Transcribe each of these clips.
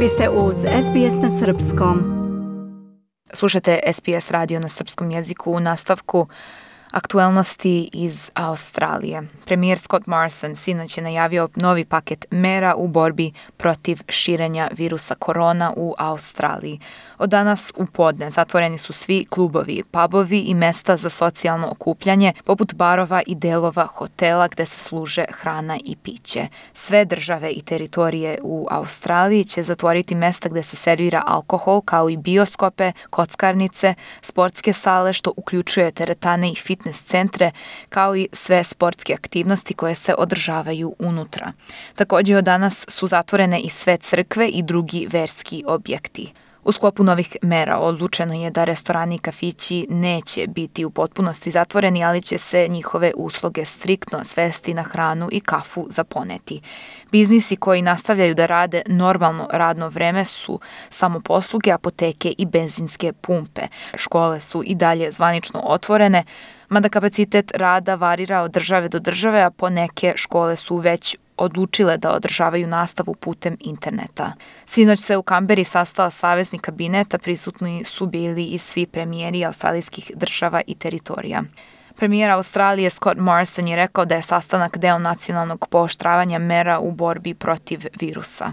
Vi ste uz SBS na Srpskom. Slušate SBS radio na srpskom jeziku u nastavku Aktuelnosti iz Australije. Premijer Scott Morrison sinoć je najavio novi paket mera u borbi protiv širenja virusa korona u Australiji. Od danas u podne zatvoreni su svi klubovi, pubovi i mesta za socijalno okupljanje, poput barova i delova hotela gde se služe hrana i piće. Sve države i teritorije u Australiji će zatvoriti mesta gde se servira alkohol, kao i bioskope, kockarnice, sportske sale, što uključuje teretane i fitness centre, kao i sve sportske aktivnosti koje se održavaju unutra. Takođe od danas su zatvorene i sve crkve i drugi verski objekti. U sklopu novih mera odlučeno je da restorani i kafići neće biti u potpunosti zatvoreni, ali će se njihove usluge striktno svesti na hranu i kafu za poneti. Biznisi koji nastavljaju da rade normalno radno vreme su samo posluge, apoteke i benzinske pumpe. Škole su i dalje zvanično otvorene, mada kapacitet rada varira od države do države, a po neke škole su već odlučile da održavaju nastavu putem interneta. Sinoć se u Kamberi sastala savezni kabineta, prisutni su bili i svi premijeri australijskih država i teritorija. Premijer Australije Scott Morrison je rekao da je sastanak deo nacionalnog pooštravanja mera u borbi protiv virusa.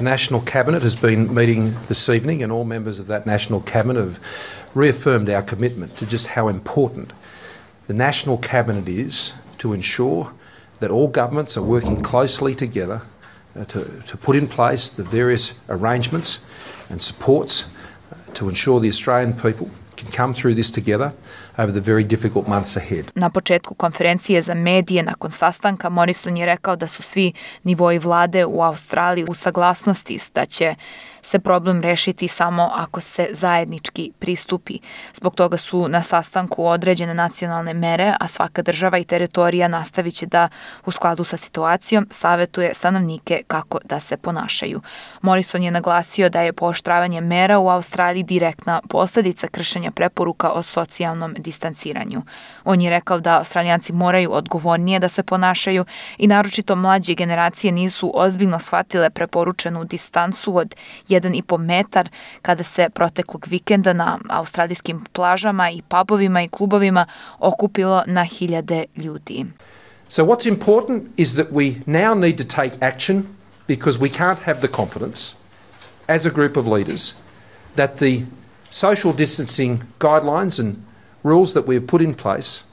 National Cabinet has been meeting this evening and all members of that National Cabinet have reaffirmed our commitment to just how important the National Cabinet is to ensure that all governments are working closely together uh, to, to put in place the various arrangements and supports uh, to ensure the Australian people can come through this together over the very difficult months ahead. Na početku konferencije za medije nakon sastanka Morrison je rekao da su svi nivoi vlade u Australiji u saglasnosti da će se problem rešiti samo ako se zajednički pristupi. Zbog toga su na sastanku određene nacionalne mere, a svaka država i teritorija nastavit će da u skladu sa situacijom savetuje stanovnike kako da se ponašaju. Morrison je naglasio da je pooštravanje mera u Australiji direktna posledica kršenja preporuka o socijalnom distanciranju. On je rekao da australijanci moraju odgovornije da se ponašaju i naročito mlađe generacije nisu ozbiljno shvatile preporučenu distancu od 1,5 metar kada se proteklog vikenda na australijskim plažama i pubovima i klubovima okupilo na hiljade ljudi. So what's important is that we now need to take action because we can't have the confidence as a group of leaders that the social distancing guidelines and rules that we have put in place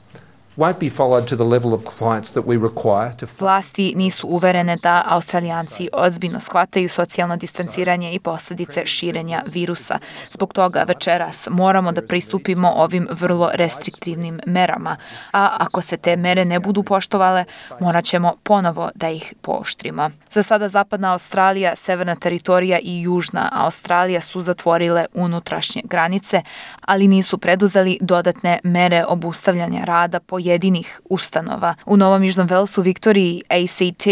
Vlasti nisu uverene da Australijanci ozbiljno shvataju socijalno distanciranje i posledice širenja virusa. Zbog toga večeras moramo da pristupimo ovim vrlo restriktivnim merama, a ako se te mere ne budu poštovale, morat ćemo ponovo da ih pooštrimo. Za sada Zapadna Australija, Severna teritorija i Južna Australija su zatvorile unutrašnje granice, ali nisu preduzeli dodatne mere obustavljanja rada po pojedinih ustanova. U Novom Južnom Velsu, Viktoriji, ACT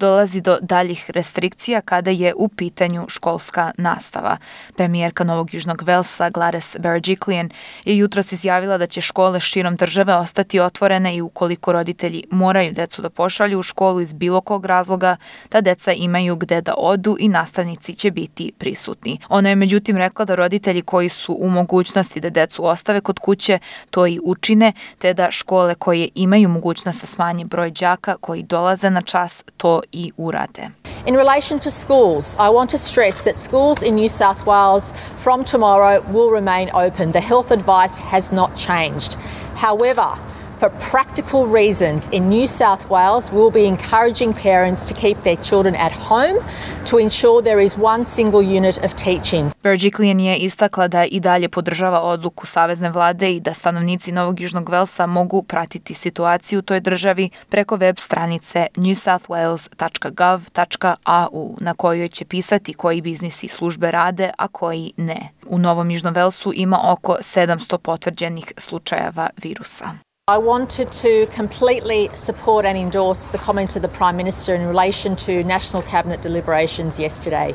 dolazi do daljih restrikcija kada je u pitanju školska nastava. Premijerka Novog Južnog Velsa Gladys Berejiklian je jutros izjavila da će škole širom države ostati otvorene i ukoliko roditelji moraju decu da pošalju u školu iz bilo kog razloga, ta deca imaju gde da odu i nastavnici će biti prisutni. Ona je međutim rekla da roditelji koji su u mogućnosti da decu ostave kod kuće to i učine, te da škole škole koje imaju mogućnost da smanje broj đaka koji dolaze na čas to i urade. In relation to schools, I want to stress that schools in New South Wales from tomorrow will remain open. The health advice has not changed. However, For practical reasons, in New South Wales, we'll be encouraging parents to keep their children at home to ensure there is one single unit of teaching. Berejiklian je istakla da i dalje podržava odluku Savezne vlade i da stanovnici Novog Južnog Velsa mogu pratiti situaciju u toj državi preko web stranice newsouthwales.gov.au na kojoj će pisati koji biznisi službe rade, a koji ne. U Novom Južnom Velsu ima oko 700 potvrđenih slučajeva virusa. I wanted to completely support and endorse the comments of the Prime Minister in relation to National Cabinet deliberations yesterday.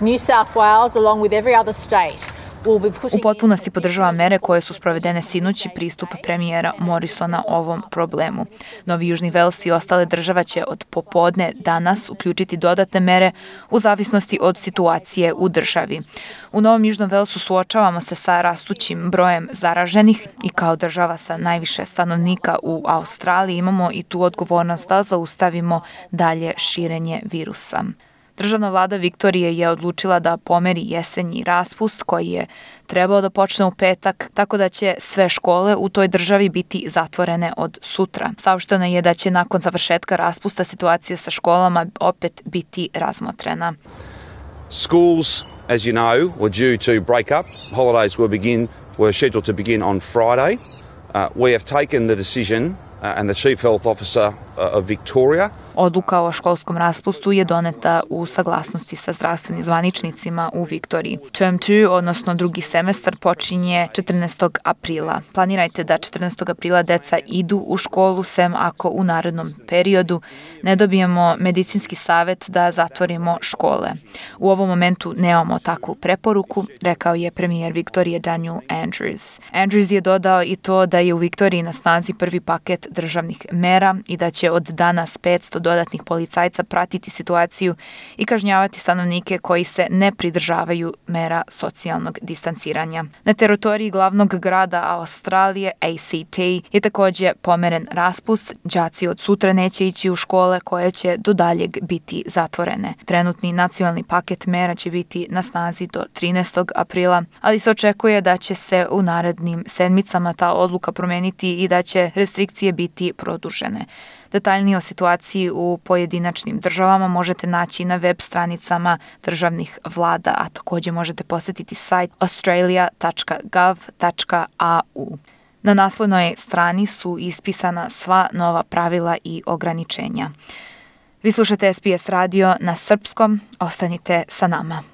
New South Wales, along with every other state, U potpunosti podržava mere koje su sprovedene sinoć i pristup premijera Morrisona ovom problemu. Novi Južni Vels i ostale država će od popodne danas uključiti dodatne mere u zavisnosti od situacije u državi. U Novom Južnom Velsu suočavamo se sa rastućim brojem zaraženih i kao država sa najviše stanovnika u Australiji imamo i tu odgovornost da zaustavimo dalje širenje virusa. Državna vlada Viktorije je odlučila da pomeri jesenji raspust koji je trebao da počne u petak, tako da će sve škole u toj državi biti zatvorene od sutra. Saopšteno je da će nakon završetka raspusta situacija sa školama opet biti razmotrena. Schools, as you know, were due to break up. Holidays were begin were scheduled to begin on Friday. Uh, we have taken the decision, uh, and the chief health officer of Victoria Odluka o školskom raspustu je doneta u saglasnosti sa zdravstvenim zvaničnicima u Viktoriji. Term 2, odnosno drugi semestar, počinje 14. aprila. Planirajte da 14. aprila deca idu u školu, sem ako u narednom periodu ne dobijemo medicinski savet da zatvorimo škole. U ovom momentu nemamo takvu preporuku, rekao je premijer Viktorije Daniel Andrews. Andrews je dodao i to da je u Viktoriji na snazi prvi paket državnih mera i da će od danas 500 dodatnih policajca pratiti situaciju i kažnjavati stanovnike koji se ne pridržavaju mera socijalnog distanciranja. Na teritoriji glavnog grada Australije, ACT, je takođe pomeren raspust. Đaci od sutra neće ići u škole koje će do daljeg biti zatvorene. Trenutni nacionalni paket mera će biti na snazi do 13. aprila, ali se očekuje da će se u narednim sedmicama ta odluka promeniti i da će restrikcije biti produžene. Detaljnije o situaciji u pojedinačnim državama možete naći na web stranicama državnih vlada, a takođe možete posetiti sajt australia.gov.au. Na naslovnoj strani su ispisana sva nova pravila i ograničenja. Vi slušate SBS radio na srpskom, ostanite sa nama.